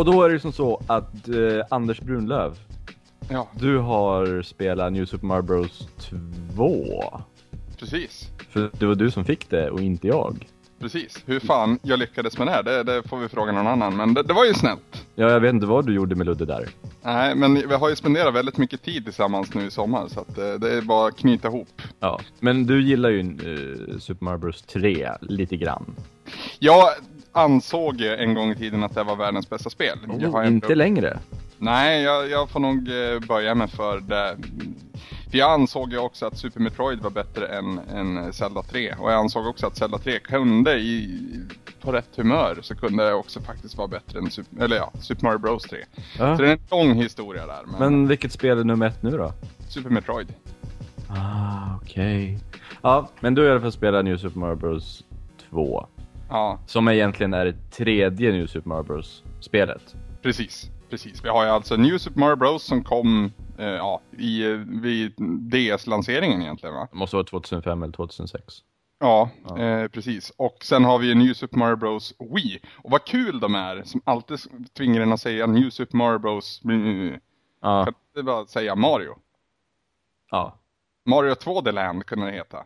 Och då är det som så att eh, Anders Brunlöv, Ja, du har spelat New Super Mario Bros 2. precis. För det var du som fick det och inte jag. Precis. Hur fan jag lyckades med det här, det, det får vi fråga någon annan. Men det, det var ju snällt. Ja, jag vet inte vad du gjorde med Ludde där. Nej, men vi har ju spenderat väldigt mycket tid tillsammans nu i sommar. Så att eh, det är bara att knyta ihop. Ja, men du gillar ju eh, Super Mario Bros 3 lite grann. Jag ansåg ju en gång i tiden att det var världens bästa spel. Oh, inte längre. Nej, jag, jag får nog eh, böja mig för det. För jag ansåg ju också att Super Metroid var bättre än, än Zelda 3. Och jag ansåg också att Zelda 3 kunde i, på rätt humör så kunde det också faktiskt vara bättre än Super, eller ja, Super Mario Bros 3. Ja. Så det är en lång historia där. Men, Men vilket spel är nummer ett nu då? Super Metroid. Ah, okej. Ja, men du har i alla fall spelat New Super Mario Bros 2. Ja, Som egentligen är det tredje New Super Mario Bros spelet. precis. Precis. Vi har ju alltså New Super Mario Bros som kom eh, ja, i, eh, vid DS-lanseringen egentligen va? Det måste vara 2005 eller 2006. Ja, Ja. Eh, precis. Och sen har vi New Super Mario Bros Wii. Och vad kul de är som alltid tvingar en att säga New Super Mario Bros. Ja, Kan inte bara säga Mario? ja. Mario 2D Land kunde det heta.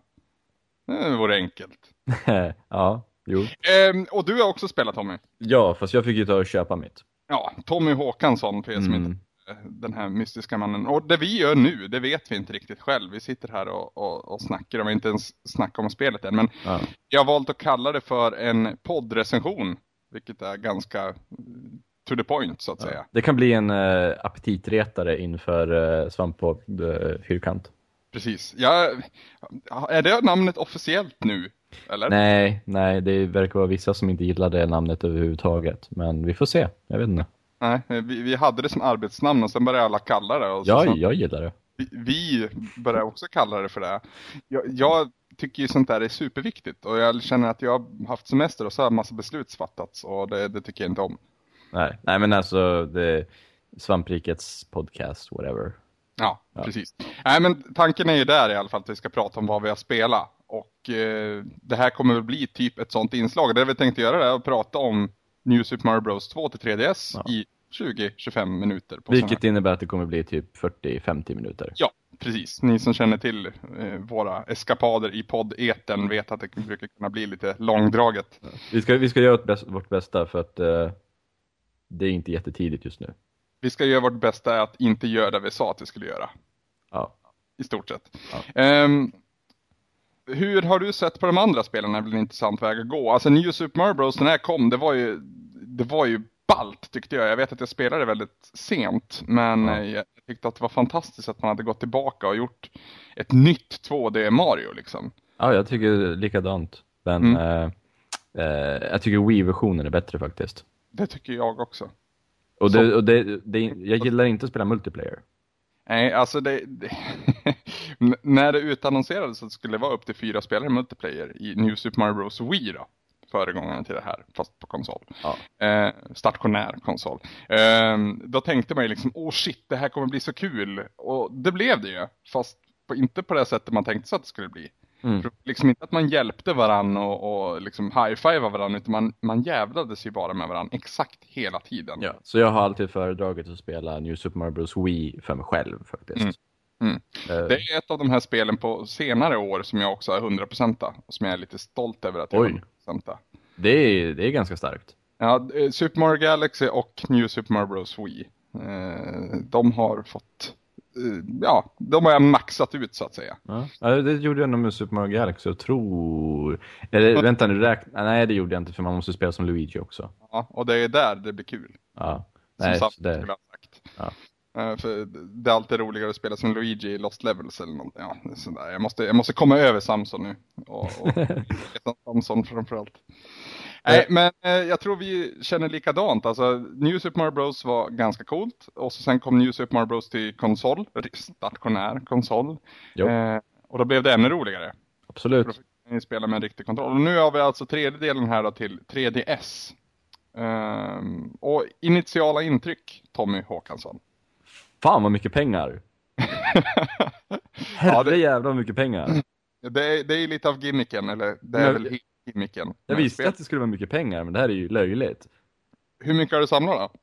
Det vore enkelt. ja, jo. Ehm, och du har också spelat Tommy. Ja, fast jag fick ju ta och köpa mitt. Ja, Tommy Håkansson för er som Mm. inte eh, den här mystiska mannen. Och det vi gör nu, det vet vi inte riktigt själv. Vi sitter här och, och, och snackar och vi har inte ens snackat om spelet än. Men Ja. jag har valt att kalla det för en poddrecension. Vilket är ganska to the point så att säga. Det kan bli en uh, aptitretare inför uh, svamp på uh, fyrkant. Precis. Ja, är det namnet officiellt nu? Eller? Nej, nej, det verkar vara vissa som inte gillar det namnet överhuvudtaget. Men vi får se, jag vet inte. Nej, vi, vi hade det som arbetsnamn och sen började alla kalla det. Och så, Ja, jag gillar det. vi, vi började också kalla det för det. Jag, jag tycker ju sånt där är superviktigt och jag känner att jag har haft semester och så har en massa beslut fattats och det, det tycker jag inte om. Nej, nej men alltså, det, Svamprikets podcast, whatever. Ja, Ja. precis. Nej, men tanken är ju där i alla fall att vi ska prata om vad vi har spelat. Och eh, det här kommer väl bli typ ett sånt inslag. Det vi tänkte göra är att prata om New Super Mario Bros 2 till 3DS Ja. i 20-25 minuter. Vilket innebär att det kommer bli typ 40-50 minuter. Ja, precis. Ni som känner till eh, våra eskapader i podd-eten vet att det brukar kunna bli lite långdraget. Vi ska, vi ska göra vårt bästa, vårt bästa för att eh, det är inte jättetidigt just nu. Vi ska göra vårt bästa att inte göra det vi sa att vi skulle göra. Ja. I stort sett. Ja. Ehm, hur har du sett på de andra spelen? Det är väl en intressant väg att gå. Alltså New Super Mario Bros när här kom, det var ju, det var ju ballt tyckte jag. Jag vet att jag spelade väldigt sent, men eh, jag tyckte att det var fantastiskt att man hade gått tillbaka och gjort ett nytt 2D Mario liksom. ja, jag tycker likadant. Men Mm. eh, eh, jag tycker Wii-versionen är bättre faktiskt. Det tycker jag också. Och, det, och det, det, jag gillar inte att spela multiplayer. Nej, alltså det... det N- när det utannonserades att det skulle vara upp till fyra spelare i multiplayer i New Super Mario Bros Wii då. Föregångaren till det här, fast på konsol. Ja. Eh, stationär konsol. Eh, då tänkte man ju liksom, åh oh shit, det här kommer bli så kul. Och det blev det ju. Fast på, inte på det sättet man tänkte sig att det skulle bli. Mm. Liksom inte att man hjälpte varann och, och liksom high-fiva varann, utan man, man jävlades ju bara med varann exakt hela tiden. Ja, så jag har alltid föredragit att spela New Super Mario Bros Wii för mig själv faktiskt. Mm. Mm. Eh, Det är ett av de här spelen på senare år som jag också är 100% och som jag är lite stolt över att jag Oj. är 100%. det, är, det är ganska starkt. Ja, eh, Super Mario Galaxy och New Super Mario Bros Wii. Eh, de har fått, ja, de har jag maxat ut så att säga. Ja. Det gjorde jag nog med Super Mario Galaxy, jag tror... Eller vänta nu, räkna... Nej, det gjorde jag inte för man måste spela som Luigi också. Ja, och det är där det blir kul. Ja. Som Nej, Sam så det... skulle ha sagt. Ja. Eh, för det är alltid roligare att spela som Luigi i Lost Levels eller något. Ja, sådär. Jag, måste, jag måste komma över Samson nu. Och, och Samson framförallt. Nej, men eh, jag tror vi känner likadant. Alltså, New Super Mario Bros var ganska coolt. Och så sen kom New Super Mario Bros till konsol. Stationär konsol. Jo. Eh, och då blev det ännu roligare. Absolut. För då fick ni spela med en riktig kontroll. Och nu har vi alltså tredje delen här då till 3DS. Ehm, och initiala intryck, Tommy Håkansson. Fan vad mycket pengar! Herre Ja, det- jävlar vad mycket pengar! Det är, det är lite av gimmicken, eller det är Men- väl gimmicken. Jag visste spel. att det skulle vara mycket pengar, men det här är ju löjligt. Hur mycket har du samlat då?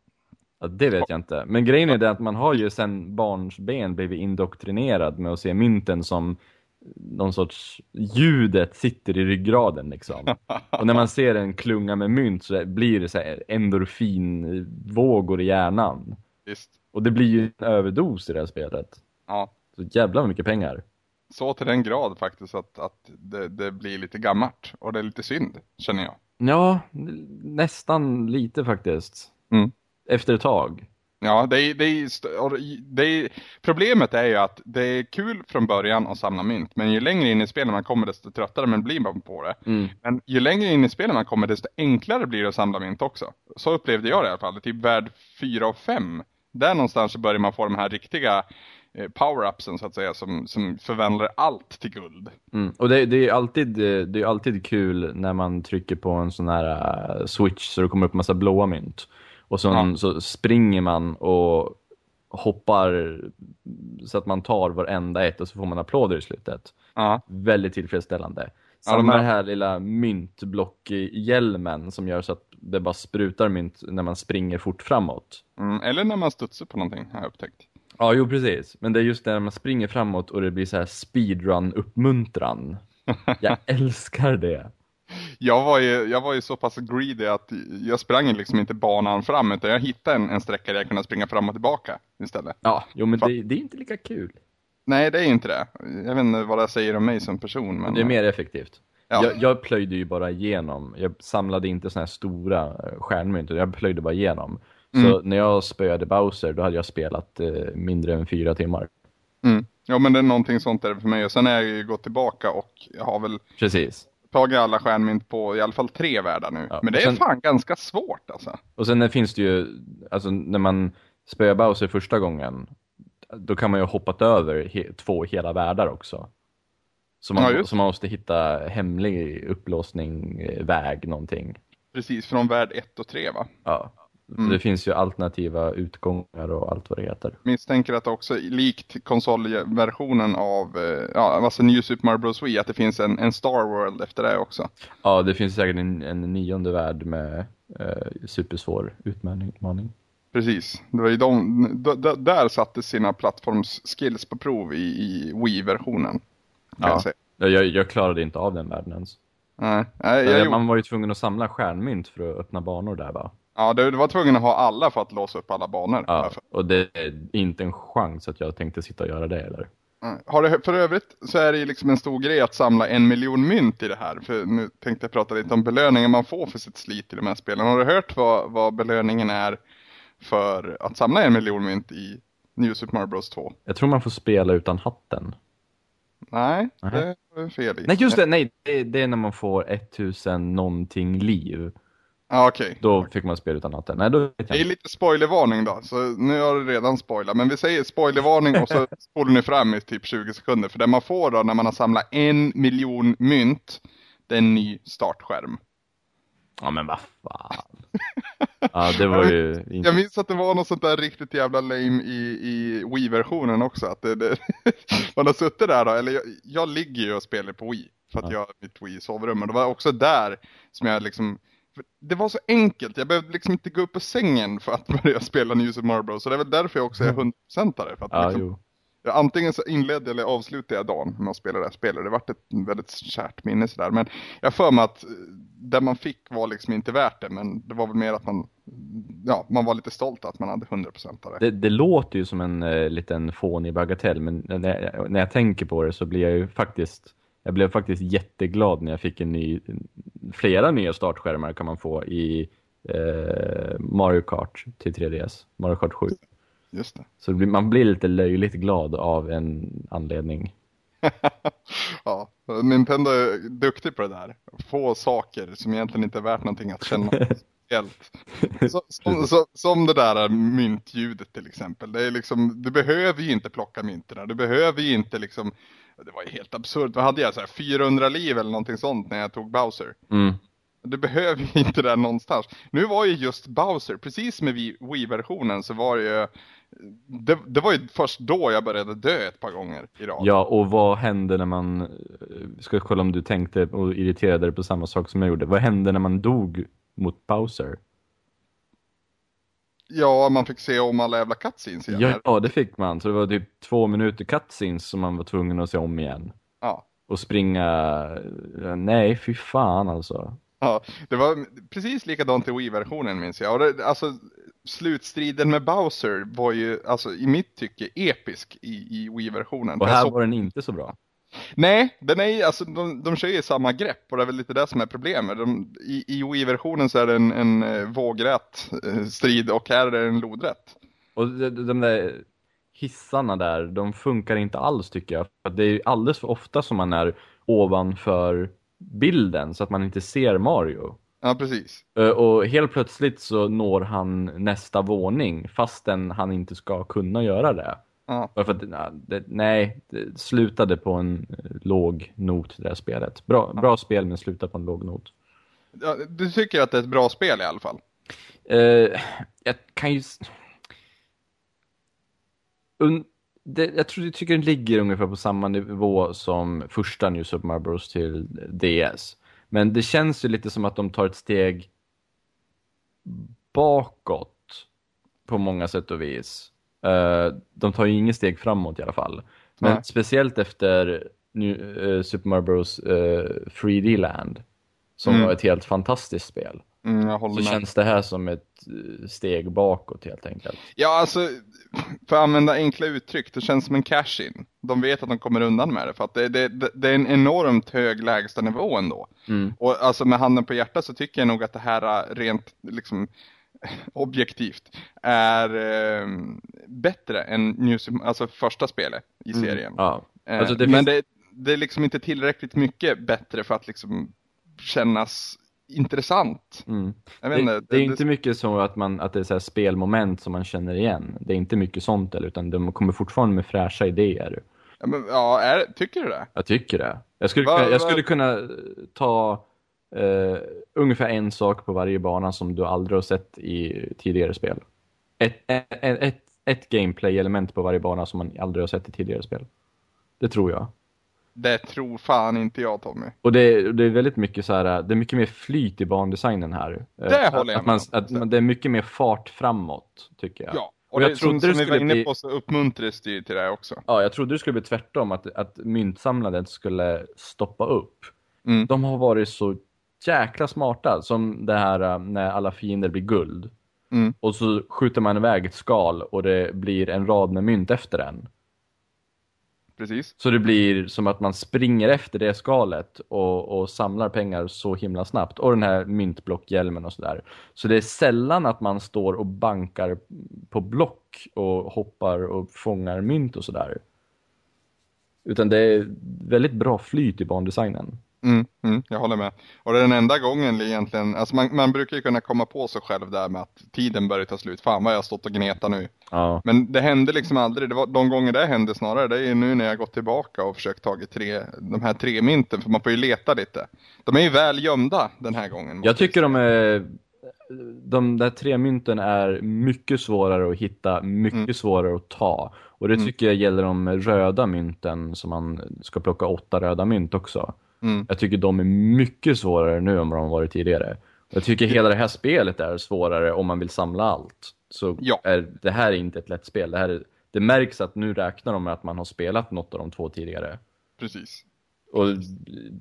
Ja, det vet jag inte. Men grejen är det att man har ju sen barnsben blivit indoktrinerad med att se mynten som någon sorts ljudet sitter i ryggraden liksom. Och när man ser en klunga med mynt så blir det så här endorfinvågor i hjärnan. Visst. Och det blir ju en överdos i det här spelet. Ja. Så jävla mycket pengar. Så till den grad faktiskt att, att det, det blir lite gammalt. Och det är lite synd, känner jag. Ja, nästan lite faktiskt. Mm. Efter ett tag. Ja, det är, det är, det är, problemet är ju att det är kul från början att samla mynt. Men ju längre in i spelet man kommer desto tröttare man blir man på det. Mm. Men ju längre in i spelet man kommer desto enklare blir det att samla mynt också. Så upplevde jag det i alla fall. Typ värld 4 och 5. Där någonstans börjar man få de här riktiga eh, power-upsen så att säga som, som förvandlar allt till guld. Mm. Och det, det, är alltid, det är alltid kul när man trycker på en sån här uh, switch så det kommer upp massa blåa mynt. Och så, Ja. så springer man och hoppar så att man tar varenda ett och så får man applåder i slutet. Ja, Väldigt tillfredsställande. Ja, de Samma här- här lilla myntblock i hjälmen som gör så att det bara sprutar mynt när man springer fort framåt. mm, eller när man studsar på någonting har jag upptäckt. Ja, jo precis. Men det är just när man springer framåt och det blir så här speedrun-uppmuntran. Jag älskar det. Jag var, ju, jag var ju så pass greedy att jag sprang liksom inte banan fram utan jag hittade en, en sträcka där jag kunde springa fram och tillbaka istället. Ja, jo men Fan. det, det är inte lika kul. Nej, det är inte det. Jag vet inte vad det säger om mig som person. Men, det är mer effektivt. Ja. Jag, jag plöjde ju bara igenom. Jag samlade inte såna här stora eh, stjärnmynt, jag plöjde bara igenom. Så Mm. när jag spöade Bowser, då hade jag spelat eh, mindre än fyra timmar. Mm. Ja, men det är någonting sånt där för mig. Och sen har jag ju gått tillbaka och jag har väl Precis. tagit alla stjärnmynt på i alla fall tre världar nu. Ja, men det är sen- fan ganska svårt alltså. Och sen finns det ju, alltså när man spöar Bowser första gången, då kan man ju ha hoppat över he, två hela världar också. Så man, Ja, så man måste hitta hemlig upplåsning, eh, väg, någonting. Precis, från värld 1 och 3 va? Ja. Mm. Det finns ju alternativa utgångar och allt vad det heter. Misstänker att också likt konsolversionen av, eh, ja, alltså New Super Mario Bros. Wii, att det finns en, en Star World efter det också. Ja, det finns säkert en, en nionde värld med eh, supersvår utmaning. Precis, det var ju de, d- där satte sina plattformsskills på prov i, i Wii-versionen. Ja. jag. Jag, jag, klarade inte av den världen ens. Nej, nej, jag, Man var ju tvungen att samla stjärnmynt för att öppna banor där va? ja, du, du var tvungen att ha alla för att låsa upp alla banor. Ja, Därför. och det är inte en chans att jag tänkte sitta och göra det eller? Har det, för övrigt så är det ju liksom en stor grej att samla en miljon mynt i det här. För nu tänkte jag prata lite om belöningen man får för sitt slit i de här spelen. Har du hört vad, vad belöningen är för att samla en miljon mynt i New Super Mario Bros 2? Jag tror man får spela utan hatten. Nej, Nej. det är fel i. Nej just det, nej det, det är när man får 1000 någonting liv. Ja, okej. Då fick man spela utan hatten. Nej då vet Det jag är inte. lite spoilervarning då, så nu har du redan spoilat. Men vi säger spoilervarning och så spolar ni fram i typ 20 sekunder. För det man får då när man har samlat en miljon mynt, det är en ny startskärm. Ja men vad fan. Ja det var ju inte... Jag minns att det var något sånt där riktigt jävla lame i, i Wii-versionen också. Att det, det, man har suttit där då, eller jag, jag ligger ju och spelar på Wii. För att Ja. jag har mitt Wii i sovrummet. Det var också där som jag liksom, det var så enkelt. Jag behövde liksom inte gå upp på sängen för att börja spela New Super Mario Bros. Så det är väl därför jag också är 100% För att Ja liksom jag, antingen så inledde eller avslutade jag dagen med att spela det här spelet. Det var ett väldigt kärt minne sådär. Men jag för mig att eh, det man fick var liksom inte värt det. Men det var väl mer att man, ja, man var lite stolt att man hade 100% av det. Det, det låter ju som en eh, liten fånig bagatell men när jag, när jag tänker på det så blir jag ju faktiskt jag blev faktiskt jätteglad när jag fick en ny, flera nya startskärmar kan man få i eh, Mario Kart till 3DS, Mario Kart 7. Just det. Så det blir, man blir lite löjligt glad av en anledning. ja, Nintendo är duktig på det där. Få saker som egentligen inte är värt någonting att känna speciellt. Så, som, så, som det där myntljudet till exempel. Det är liksom, du behöver ju inte plocka mynterna. Du behöver ju inte liksom, det var ju helt absurt. Vad hade jag? Så här, 400 liv eller någonting sånt när jag tog Bowser. Mm. Du behöver ju inte det någonstans. Nu var ju just Bowser, precis med Wii- Wii-versionen så var det ju, det, det var ju först då jag började dö ett par gånger i rad. Ja, och vad hände när man, eh, ska jag kolla om du tänkte och irriterade dig på samma sak som jag gjorde. Vad hände när man dog mot Bowser? Ja, man fick se om alla jävla cutscenes igen. Ja, ja, det fick man. Så det var typ två minuter cutscenes som man var tvungen att se om igen. Ja. Och springa... Nej, fy fan alltså. Ja, det var precis likadant i Wii-versionen minns jag. Och det, alltså, slutstriden med Bowser var ju, alltså i mitt tycke, episk i, i Wii-versionen. Och här var den inte så bra. Nej, den är alltså de, de kör ju samma grepp och det är väl lite det som är problemet. De, I i Wii-versionen så är det en, en eh, vågrätt eh, strid och här är det en lodrätt. Och de, de där hissarna där, de funkar inte alls tycker jag. För det är alldeles för ofta som man är ovanför bilden så att man inte ser Mario. Ja, precis. Eh, Och helt plötsligt så når han nästa våning fastän han inte ska kunna göra det. Ja. För att, nej, det, slutade på en eh, låg not det här spelet. Bra, bra spel men slutar på en låg not. Ja, du tycker att det är ett bra spel i alla fall? Eh, jag kan ju... Un... Det, jag tror jag tycker den ligger ungefär på samma nivå som första New Super Mario Bros till DS. Men det känns ju lite som att de tar ett steg bakåt på många sätt och vis. Eh, de tar ju inget steg framåt i alla fall. Men Nej. speciellt efter New, eh, Super Mario Bros eh, 3D Land som Mm. var ett helt fantastiskt spel. Mm, jag håller Så med. känns det här som ett eh, steg bakåt helt enkelt. Ja, alltså, för att använda enkla uttryck, det känns som en cash-in. De vet att de kommer undan med det, för att det, det, det, är en enormt hög lägstanivå ändå. Mm. Och alltså med handen på hjärtat så tycker jag nog att det här äh, rent liksom objektivt är eh, bättre än New, Super- alltså första spelet i serien. Ja. Eh, Alltså, det Men finns- det, det är liksom inte tillräckligt mycket bättre för att liksom kännas intressant. Mm. Vet Det, inte, det är inte mycket så att, man, att det är så spelmoment som man känner igen. Det är inte mycket sånt eller, utan de kommer fortfarande med fräscha idéer. Ja, men, ja är, tycker du det? Jag tycker det. Jag skulle, Va- jag va- skulle kunna eh, ta eh, ungefär en sak på varje bana som du aldrig har sett i tidigare spel. Ett, ett, ett, ett gameplay-element på varje bana som man aldrig har sett i tidigare spel. Det tror jag. Det tror fan inte jag Tommy. Och det, det är väldigt mycket så här, det är mycket mer flyt i bandesignen här. Det Eh, håller jag att man, med att man, Det är mycket mer fart framåt, tycker jag. Ja, och, Och jag det, som, trodde som det vi var skulle inne bli- på så uppmuntras det ju till det också. Ja, jag trodde det skulle bli tvärtom, att, att myntsamlandet skulle stoppa upp. Mm. De har varit så jäkla smarta, som det här eh, när alla fiender blir guld. Mm. Och så skjuter man iväg ett skal och det blir en rad med mynt efter den. Precis. Så det blir som att man springer efter det skalet och, och samlar pengar så himla snabbt. Och den här myntblockhjälmen och sådär. Så det är sällan att man står och bankar på block och hoppar och fångar mynt och sådär. Utan det är väldigt bra flyt i bandesignen. Mm, mm, jag håller med. Och det är den enda gången egentligen, alltså man, man brukar ju kunna komma på sig själv där med att tiden börjar ta slut. Fan vad jag har stått och gnetat nu. Ja. Men det hände liksom aldrig. Det var, de gånger det hände snarare, det är nu när jag gått tillbaka och försökt tagit tre, de här tre mynten. För man får ju leta lite. De är ju väl gömda den här gången. Jag tycker de är... De där tre mynten är mycket svårare att hitta, mycket Mm. svårare att ta. Och det Mm. tycker jag gäller de röda mynten som man ska plocka åtta röda mynt också. Mm. Jag tycker de är mycket svårare nu än vad de varit tidigare. Jag tycker hela det här spelet är svårare om man vill samla allt. Så Ja. är, det här är inte ett lätt spel. Det, här är, det märks att nu räknar de med att man har spelat något av de två tidigare. Precis. Och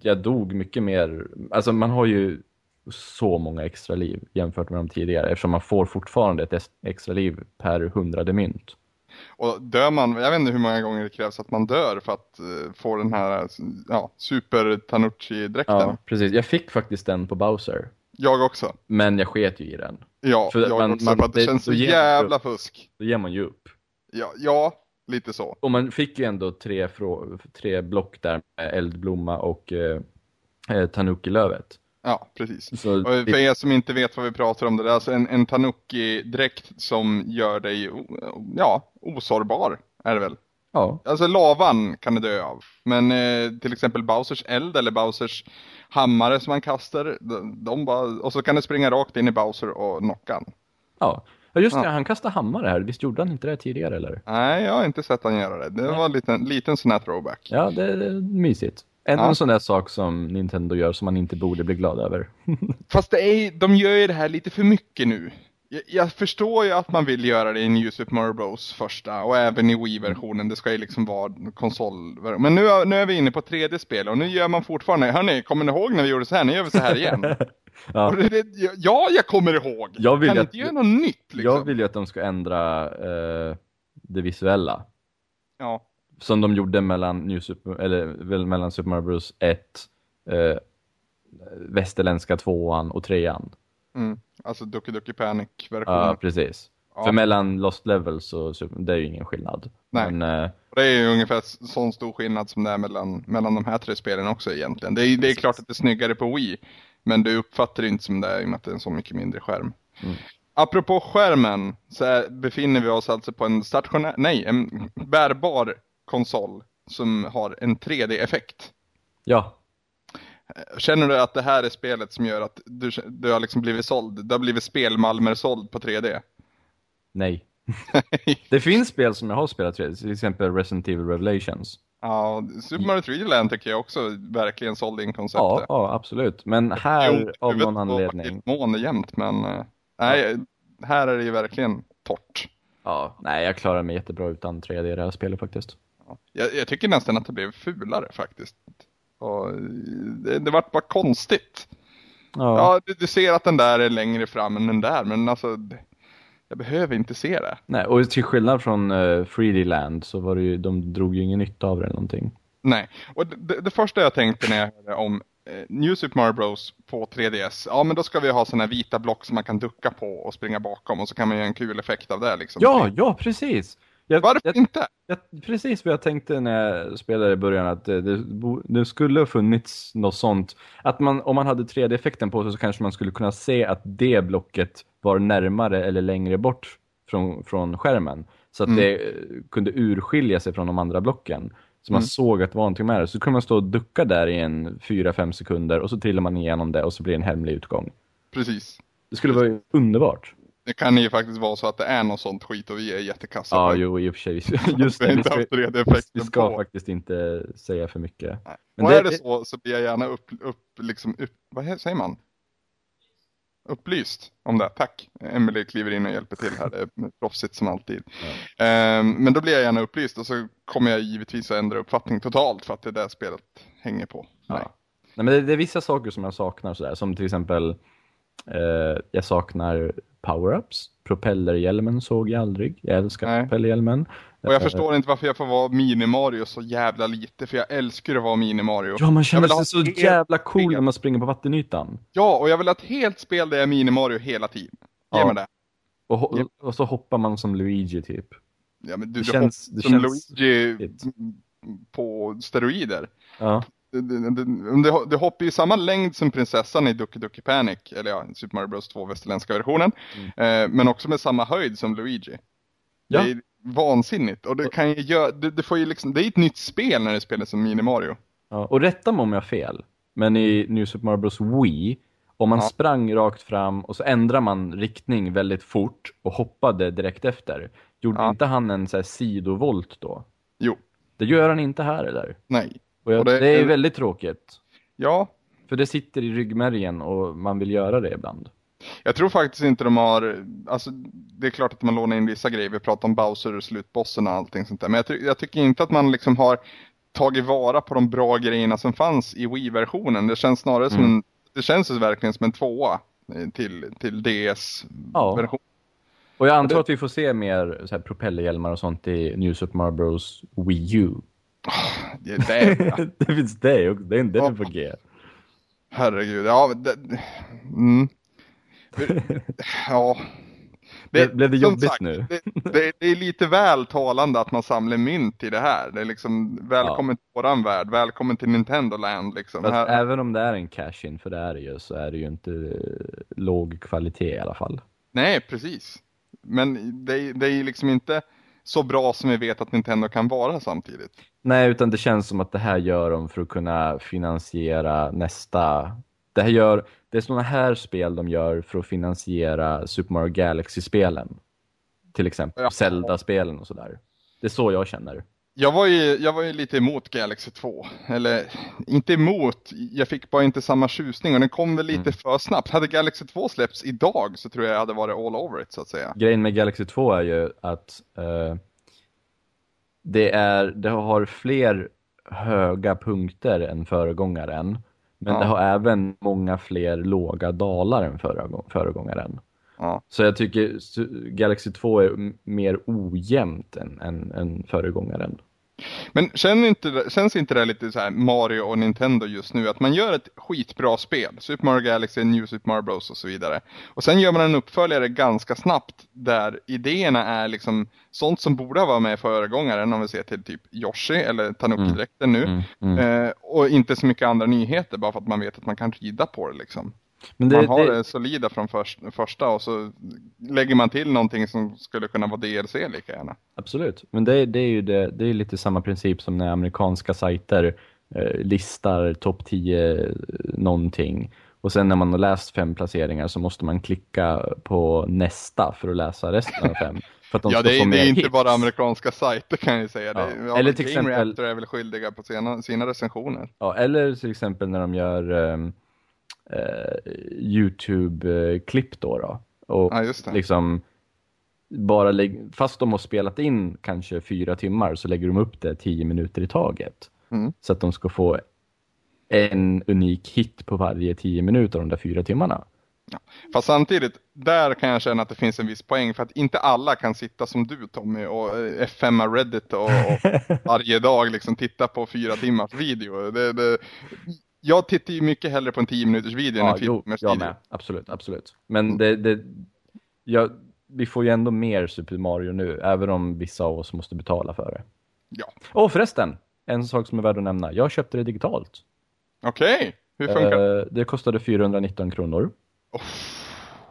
jag dog mycket mer. Alltså man har ju så många extra liv jämfört med de tidigare. Eftersom man får fortfarande ett extra liv per hundrade mynt. Och dör man, jag vet inte hur många gånger det krävs att man dör för att eh, få den här ja, super Tanucci-dräkten. Ja, precis. Jag fick faktiskt den på Bowser. Jag också. Men jag sket ju i den. Ja, För jag man- också. man- för att det, det- känns så jävla fusk. Då ger man ju upp. Ja, ja, lite så. Och man fick ju ändå tre, tre block där med eldblomma och eh, eh, Tanuki-lövet. Ja, precis. Så Och för er som inte vet vad vi pratar om, det är alltså en, en Tanuki-dräkt som gör dig, ja, osårbar är det väl. ja, Alltså lavan kan du dö av. Men eh, till exempel Bowsers eld eller Bowsers hammare som man kastar, de, de bara, och så kan du springa rakt in i Bowser och knocka han. ja. Ja just det, Ja. han kastade hammare här. Visst gjorde han inte det tidigare eller? Nej, jag har inte sett han göra det. Det var en liten, liten sån här throwback. Ja, det är mysigt. En, Ja. en sån där sak som Nintendo gör som man inte borde bli glad över. Fast det är, de gör ju det här lite för mycket nu. jag, jag förstår ju att man vill göra det i New Super Mario Bros första och även i Wii-versionen. Det ska ju liksom vara konsol. Men nu, nu är vi inne på tredje spel och nu gör man fortfarande, hörni, kommer ni ihåg när vi gjorde så här? Nu gör vi så här igen. Ja. Det, ja, jag kommer ihåg. Jag vill kan att- inte göra något nytt liksom? Jag vill ju att de ska ändra eh, det visuella. Ja, Som de gjorde mellan, New Super, eller, väl mellan Super Mario Bros 1, eh, västerländska tvåan och trean. mm. alltså Ducky Ducky Panic-versionen. Ja, precis. Ja. För mellan Lost Levels och Super, det är ju ingen skillnad. Nej. Men, eh, Det är ju ungefär sån stor skillnad som det är mellan, mellan de här tre spelen också egentligen. Det är, det är klart att det är snyggare på Wii, men du uppfattar det inte som det är i och med att det är en så mycket mindre skärm. Mm. Apropå skärmen så befinner vi oss alltså på en stationär, nej, en bärbar konsol som har en 3D-effekt. ja, Känner du att det här är spelet som gör att du, du har liksom blivit såld? Du har blivit spelmalmer såld på 3D? nej. Det finns spel som jag har spelat, till exempel Resident Evil Revelations. ja, Super Mario 3D Land tycker jag också verkligen sålde in konceptet. Ja, ja, absolut. Men här, av någon anledning. Måne jämt, men eh, nej, här är det ju verkligen torrt. Ja, nej, jag klarar mig jättebra utan 3D i det här spelet faktiskt. Ja. Jag, jag tycker nästan att det blev fulare faktiskt. Och eh, det, det vart bara konstigt. Ja, Ja, du, du ser att den där är längre fram än den där, men alltså jag behöver inte se det. nej, och till skillnad från uh, 3D Land så var det ju, de drog ju ingen nytta av det eller någonting. Nej, och det, det, det första jag tänkte när jag hörde om eh, New Super Mario Bros på 3DS, ja men då ska vi ha sådana här vita block som man kan ducka på och springa bakom och så kan man göra en kul effekt av det liksom. Ja, ja, precis! Jag, Varför jag, inte? jag, precis vad jag tänkte när jag spelade i början, att det, det, det skulle ha funnits något sånt. Att man, om man hade 3D-effekten på sig så kanske man skulle kunna se att det blocket var närmare eller längre bort från, från skärmen. Så att Mm. det eh, kunde urskilja sig från de andra blocken. Så man Mm. såg att det var någonting med det. Så kunde man stå och ducka där i en 4-5 sekunder och så trillar man igenom det och så blir det en hemlig utgång. Precis. Det skulle vara underbart. Det kan ju faktiskt vara så att det är något sånt skit och vi är jättekassa. Ja, jo, i och för sig. Just det, vi inte ska, haft 3D-effekten vi ska på. faktiskt inte säga för mycket. Nej. Men och det- är det så så blir jag gärna upp, upp liksom, upp, vad säger man? Upplyst om det, tack. Emily kliver in och hjälper till här, det är proffsigt som alltid. Ehm, men då blir jag gärna upplyst och så kommer jag givetvis att ändra uppfattning totalt för att det är det spelet hänger på. Ja. Nej. Nej, men det, det är vissa saker som jag saknar sådär, som till exempel jag saknar power-ups. Propellerhjälmen såg jag aldrig. Jag älskar Nej. propellerhjälmen. Och jag Eh, förstår inte varför jag får vara Mini-Mario så jävla lite, för jag älskar att vara Mini-Mario. Ja, man känner sig så jävla cool spel. när man springer på vattenytan. Ja, och jag vill ha ett helt spel där jag är Mini-Mario hela tiden. Ge Ja. mig det. Och, och så hoppar man som Luigi typ. Ja, men du, Det du känns- det som känns Luigi fint. på steroider. Ja, Det, det, hoppar ju samma längd som prinsessan i Ducky Ducky Panic, eller ja, Super Mario Bros 2 västerländska versionen. Eh, men också med samma höjd som Luigi. Ja. Det är vansinnigt. Och det kan ju göra, det, det får ju liksom, det är ett nytt spel när det spelas som Mini Mario. ja. Och rätta mig om jag har fel. Men i New Super Mario Bros Wii, om man Ja. sprang rakt fram och så ändrar man riktning väldigt fort och hoppade direkt efter. Gjorde Ja. inte han en så här sidovolt då? Jo, Det gör han inte här eller? nej. Och jag, Och det, det- är väldigt tråkigt. Ja, För det sitter i ryggmärgen och man vill göra det ibland. jag tror faktiskt inte de har, alltså det är klart att man lånar in vissa grejer, vi pratar om Bowser, slutbossen och allting sånt där. Men jag, ty- jag tycker inte att man liksom har tagit vara på de bra grejerna som fanns i Wii-versionen. Det känns snarare som Mm. en, det känns verkligen som en tvåa eh, till, till DS-version. Och jag antar att vi får se mer så här propellerhjälmar och sånt i New Super Mario Bros Wii U. Det, det är, ja. det finns det också, det är, är på G. Herregud, ja. Det, mm. ja. Blev- blev det jobbigt nu? Det, det, det är lite väl talande att man samlar mynt i det här. Det är liksom välkommen till våran värld, välkommen till Nintendo Land liksom. Fast Här, även om det är en cash-in, för det är det ju, så är det ju inte eh, låg kvalitet i alla fall. nej, precis. Men det, det är ju liksom inte så bra som vi vet att Nintendo kan vara samtidigt. Nej, utan det känns som att det här gör de för att kunna finansiera nästa... Det här gör... Det är sådana här spel de gör för att finansiera Super Mario Galaxy-spelen. Till exempel. Ja. Zelda-spelen och sådär. Det är så jag känner. Jag var, ju, jag var ju lite emot Galaxy 2. Eller inte emot, jag fick bara inte samma tjusning och den kom väl lite mm. för snabbt. Hade Galaxy 2 släppts idag så tror jag jag hade varit all over it så att säga. Grejen med Galaxy 2 är ju att uh, det, är, det har fler höga punkter än föregångaren. Men ja. det har även många fler låga dalar än föregångaren. Ja. Så jag tycker Galaxy 2 är mer ojämnt än, än, än föregångaren. Men känns inte, känns inte det lite så här Mario och Nintendo just nu? Att man gör ett skitbra spel, Super Mario Galaxy, New Super Mario Bros och så vidare. Och sen gör man en uppföljare ganska snabbt där idéerna är liksom sånt som borde vara med föregångaren om vi ser till typ Yoshi eller Tanuki-dräkten nu. Mm, mm, mm. Eh, och inte så mycket andra nyheter bara för att man vet att man kan rida på det liksom. Men det, man har det... det solida från först, första och så lägger man till någonting som skulle kunna vara DLC lika gärna. Absolut, men det, det är ju det, är lite samma princip som när amerikanska sajter eh, listar topp 10 eh, någonting. Och sen när man har läst fem placeringar så måste man klicka på nästa för att läsa resten av fem. För att de ja, det är, det är inte bara amerikanska sajter kan jag säga. Ja. Det, eller till exempel... Är väl skyldiga på sina, sina recensioner. Ja, eller till exempel när de gör um, eh, YouTube-klipp då. då. Och ja, liksom bara lägg, fast de har spelat in kanske fyra timmar så lägger de upp det tio minuter i taget. Mm. Så att de ska få en unik hit på varje tio minuter de där fyra timmarna. Ja. Fast samtidigt, där kan jag känna att det finns en viss poäng för att inte alla kan sitta som du Tommy och eh, F5 Reddit och, och varje dag liksom titta på fyra timmars video. Det, det, jag tittar ju mycket hellre på en 10 minuters video ja, än en 10 minuters video. Med, absolut, absolut. Men mm. det, det jag, vi får ju ändå mer Super Mario nu, även om vissa av oss måste betala för det. Ja. Och förresten, en sak som är värd att nämna. Jag köpte det digitalt. Okej, okay. hur funkar det? Uh, det kostade 419 kronor. Oh.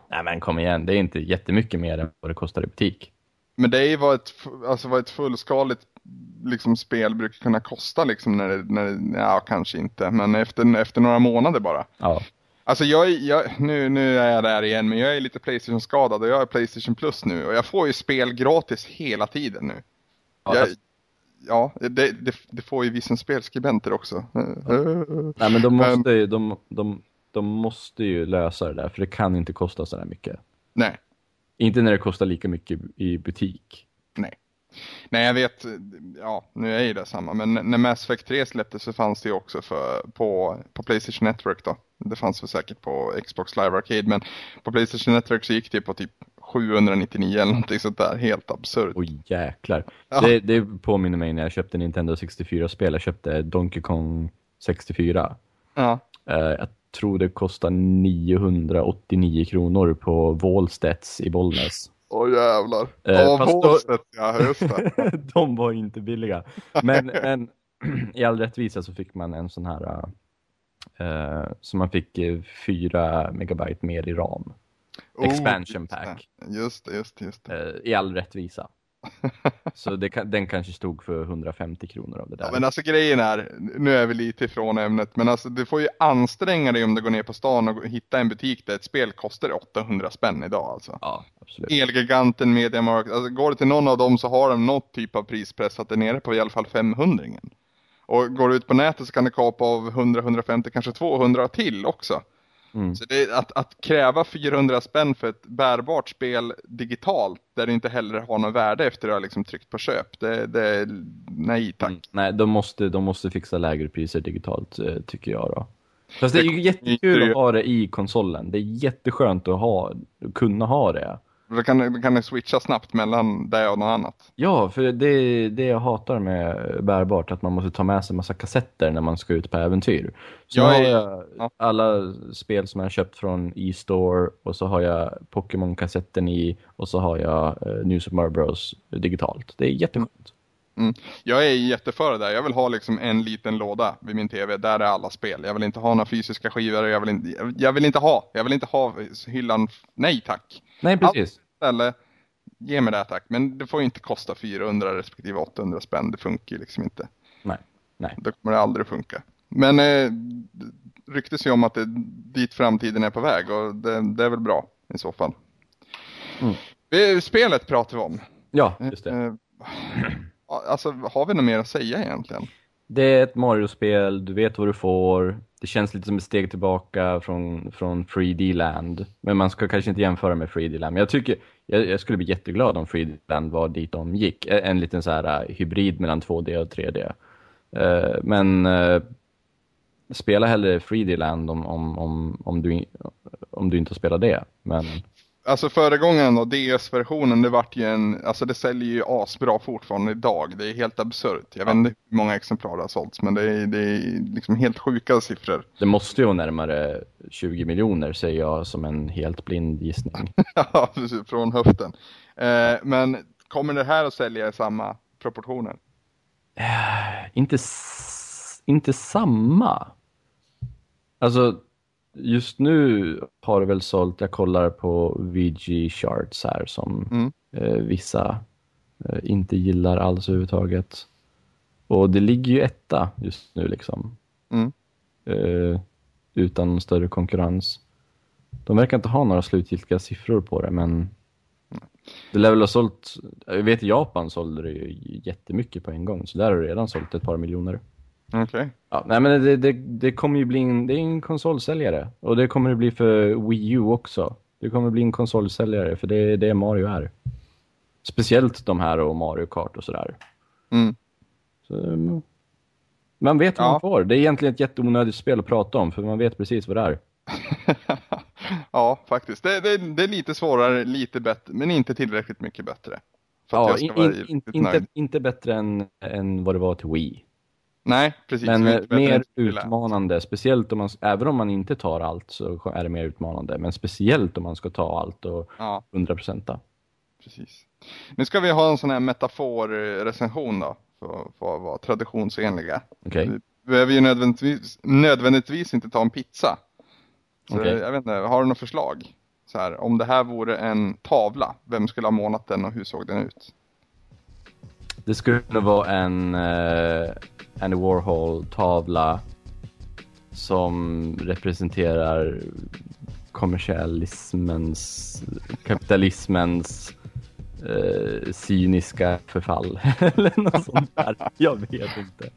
Nej men kom igen, det är inte jättemycket mer än vad det kostar i butik. Men det vad ett, alltså vad ett fullskaligt liksom, spel brukar kunna kosta liksom när det, när det, ja kanske inte, men efter, efter några månader bara. Ja. Alltså jag, jag, nu, nu är jag där igen, men jag är lite Playstation-skadad och jag är Playstation Plus nu. Och jag får ju spel gratis hela tiden nu. Ja, jag, ja det, det, det, får ju vissa spelskribenter också. Ja. Nej men de måste, ju, de, de, de måste ju lösa det där, för det kan inte kosta så där mycket. Nej. Inte när det kostar lika mycket i butik. Nej. Nej, jag vet, ja, nu är ju det samma, men när Mass Effect 3 släpptes så fanns det ju också för, på, på Playstation Network då. Det fanns väl säkert på Xbox Live Arcade, men på Playstation Network så gick det på typ 799 eller någonting sånt där, helt absurt. Oj jäklar. Ja. Det, det påminner mig när jag köpte Nintendo 64-spel, jag köpte Donkey Kong 64. Ja. Uh, jag tror det kostar 989 kronor på Wallstedts i Bollnäs. Åh oh, jävlar. Eh, oh, Båset, ja just det. de var inte billiga. Men, men i all rättvisa så fick man en sån här, uh, så man fick 4 uh, megabyte mer i ram. Oh, Expansion pack. Just det, just det, just det. Uh, I all rättvisa. så det, den kanske stod för 150 kronor av det där. Ja, men alltså grejen är, nu är vi lite ifrån ämnet, men alltså du får ju anstränga dig om du går ner på stan och hittar en butik där ett spel kostar 800 spänn idag alltså. Ja, absolut. Elgiganten, Mediamarkt, alltså går du till någon av dem så har de något typ av prispress att det är nere på i alla fall 500 -ingen. Och går du ut på nätet så kan det kapa av 100-150, kanske 200 till också. Mm. Så det, att, att kräva 400 spänn för ett bärbart spel digitalt där det inte heller har något värde efter att ha liksom tryckt på köp, det, det nej tack. Mm. Nej, de måste, de måste fixa lägre priser digitalt eh, tycker jag då. Fast det är ju jättekul att ha det i konsolen. Det är jätteskönt att ha, kunna ha det. Då kan, då kan du switcha snabbt mellan det och något annat. Ja, för det är det jag hatar med bärbart, att man måste ta med sig massa kassetter när man ska ut på äventyr. Så jag har jag ja. alla spel som jag har köpt från e-store och så har jag Pokémon-kassetten i och så har jag uh, New Super Mario Bros digitalt. Det är jätteskönt. Mm. Jag är jätteför det där. Jag vill ha liksom en liten låda vid min tv. Där är alla spel. Jag vill inte ha några fysiska skivor. Jag vill inte, jag vill inte ha. Jag vill inte ha hyllan. Nej tack. Nej, precis. Ställe, ge mig det tack. Men det får inte kosta 400 respektive 800 spänn. Det funkar ju liksom inte. Nej, nej. Då kommer det aldrig funka. Men eh, ryktes ju om att det dit framtiden är på väg och det, det är väl bra i så fall. Mm. Spelet pratar vi om. Ja, just det. Eh, alltså har vi något mer att säga egentligen? Det är ett Mario-spel, du vet vad du får. Det känns lite som ett steg tillbaka från, från 3D-land. Men man ska kanske inte jämföra med 3D-land. Men jag tycker, jag, jag, skulle bli jätteglad om 3D-land var dit de gick. En liten så här äh, hybrid mellan 2D och 3D. Uh, äh, men uh, spela hellre 3D-land om, om, om, om, du, om du inte spelar det. Men Alltså föregångaren då, DS-versionen, det vart ju en, alltså det säljer ju asbra fortfarande idag. Det är helt absurt. Jag ja. vet inte hur många exemplar det har sålts, men det är, det är liksom helt sjuka siffror. Det måste ju vara närmare 20 miljoner, säger jag som en helt blind gissning. ja, precis, från höften. Eh, men kommer det här att sälja i samma proportioner? Eh, inte, inte samma. Alltså just nu har det väl sålt, jag kollar på VG charts här som mm. eh, vissa eh, inte gillar alls överhuvudtaget. Och det ligger ju etta just nu liksom. Mm. Eh, utan större konkurrens. De verkar inte ha några slutgiltiga siffror på det, men det lär väl ha sålt, jag vet i Japan sålde det ju jättemycket på en gång, så där har det redan sålt ett par miljoner. Okej. Okay. Ja, nej men det, det, det kommer ju bli en, det är en konsolsäljare. Och det kommer det bli för Wii U också. Det kommer bli en konsolsäljare för det är det Mario är. Speciellt de här och Mario Kart och sådär. Mm. Så, man vet vad ja. man får. Det är egentligen ett jätteonödigt spel att prata om för man vet precis vad det är. ja, faktiskt. Det, det, det, är lite svårare, lite bättre, men inte tillräckligt mycket bättre. ja, in, in, inte, inte bättre än, än vad det var till Wii. Nej, precis. Men eh, mer utmanande, speciellt om man, även om man inte tar allt så är det mer utmanande. Men speciellt om man ska ta allt och ja. 100%. Precis. Nu ska vi ha en sån här metaforrecension då, för, för att vara traditionsenliga. Okay. Vi behöver ju nödvändigtvis, nödvändigtvis inte ta en pizza. Så okay. jag vet inte, har du något förslag? Så här, om det här vore en tavla, vem skulle ha målat den och hur såg den ut? Det skulle vara en eh, uh, Andy Warhol-tavla som representerar kommersialismens, kapitalismens eh, cyniska förfall. Eller något sånt där. Jag vet inte.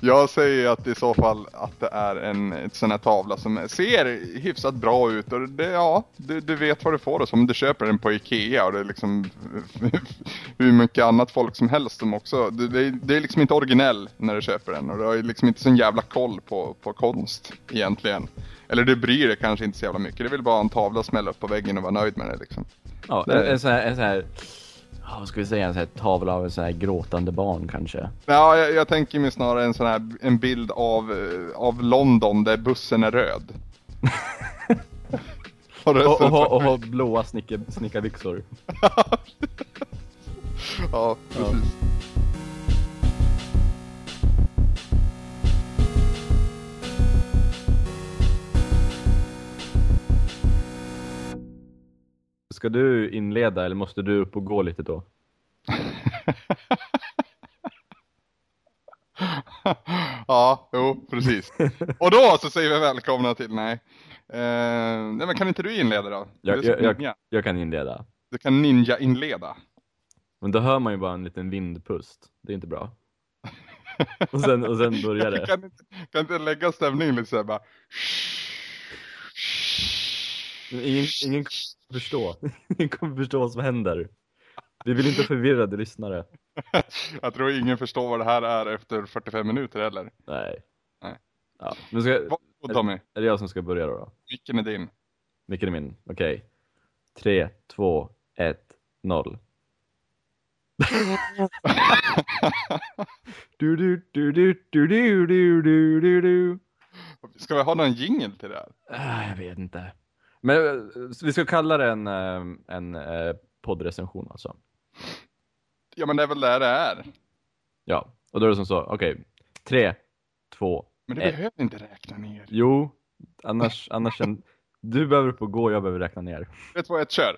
Jag säger att i så fall att det är en sån här tavla som ser hyfsat bra ut och det, ja, du, du vet vad du får som du köper den på Ikea och det är liksom hur mycket annat folk som helst som också, det, det, det är liksom inte originell när du köper den och du har liksom inte sån jävla koll på, på konst egentligen. Eller du bryr dig kanske inte så jävla mycket, det vill bara en tavla smälla upp på väggen och vara nöjd med det liksom. Ja, en, sån här, en sån här vad ska vi säga, en sån här tavla av en sån här gråtande barn kanske? Ja, jag, jag tänker mig snarare en sån här en bild av, eh, av London där bussen är röd. och, och, och, och, och blåa snickarbyxor. ja, precis. Ja. Ska du inleda eller måste du upp och gå lite då? ja, jo, precis. Och då så säger vi välkomna till, nej. Eh, nej men kan inte du inleda då? Jag, jag, jag, jag, kan inleda. Du kan ninja-inleda. Men då hör man ju bara en liten vindpust. Det är inte bra. och, sen, och sen börjar det. kan, inte, kan inte lägga stämningen lite såhär bara... Ingen, ingen förstå. Ingen kommer förstå vad som händer. Vi vill inte förvirrade lyssnare. Jag tror ingen förstår vad det här är efter 45 minuter heller. Nej. Nej. Ja, men ska, Varsågod Tommy. Är, är det jag som ska börja då? då? Micken är din. Micken är min, okej. Okay. 3, 2, 1, 0. du, du, du, du, du, du, du, du, du, du. Ska vi ha någon jingle till det här? Ah, jag vet inte. Men eh, vi ska kalla det en, eh, en eh, poddrecension alltså. Ja men det är väl där det är. Ja, och då är det som så, okej. Okay. Tre, två, Men du ett. behöver inte räkna ner. Jo, annars, annars en, du behöver upp och gå, jag behöver räkna ner. Tre, två, ett, kör.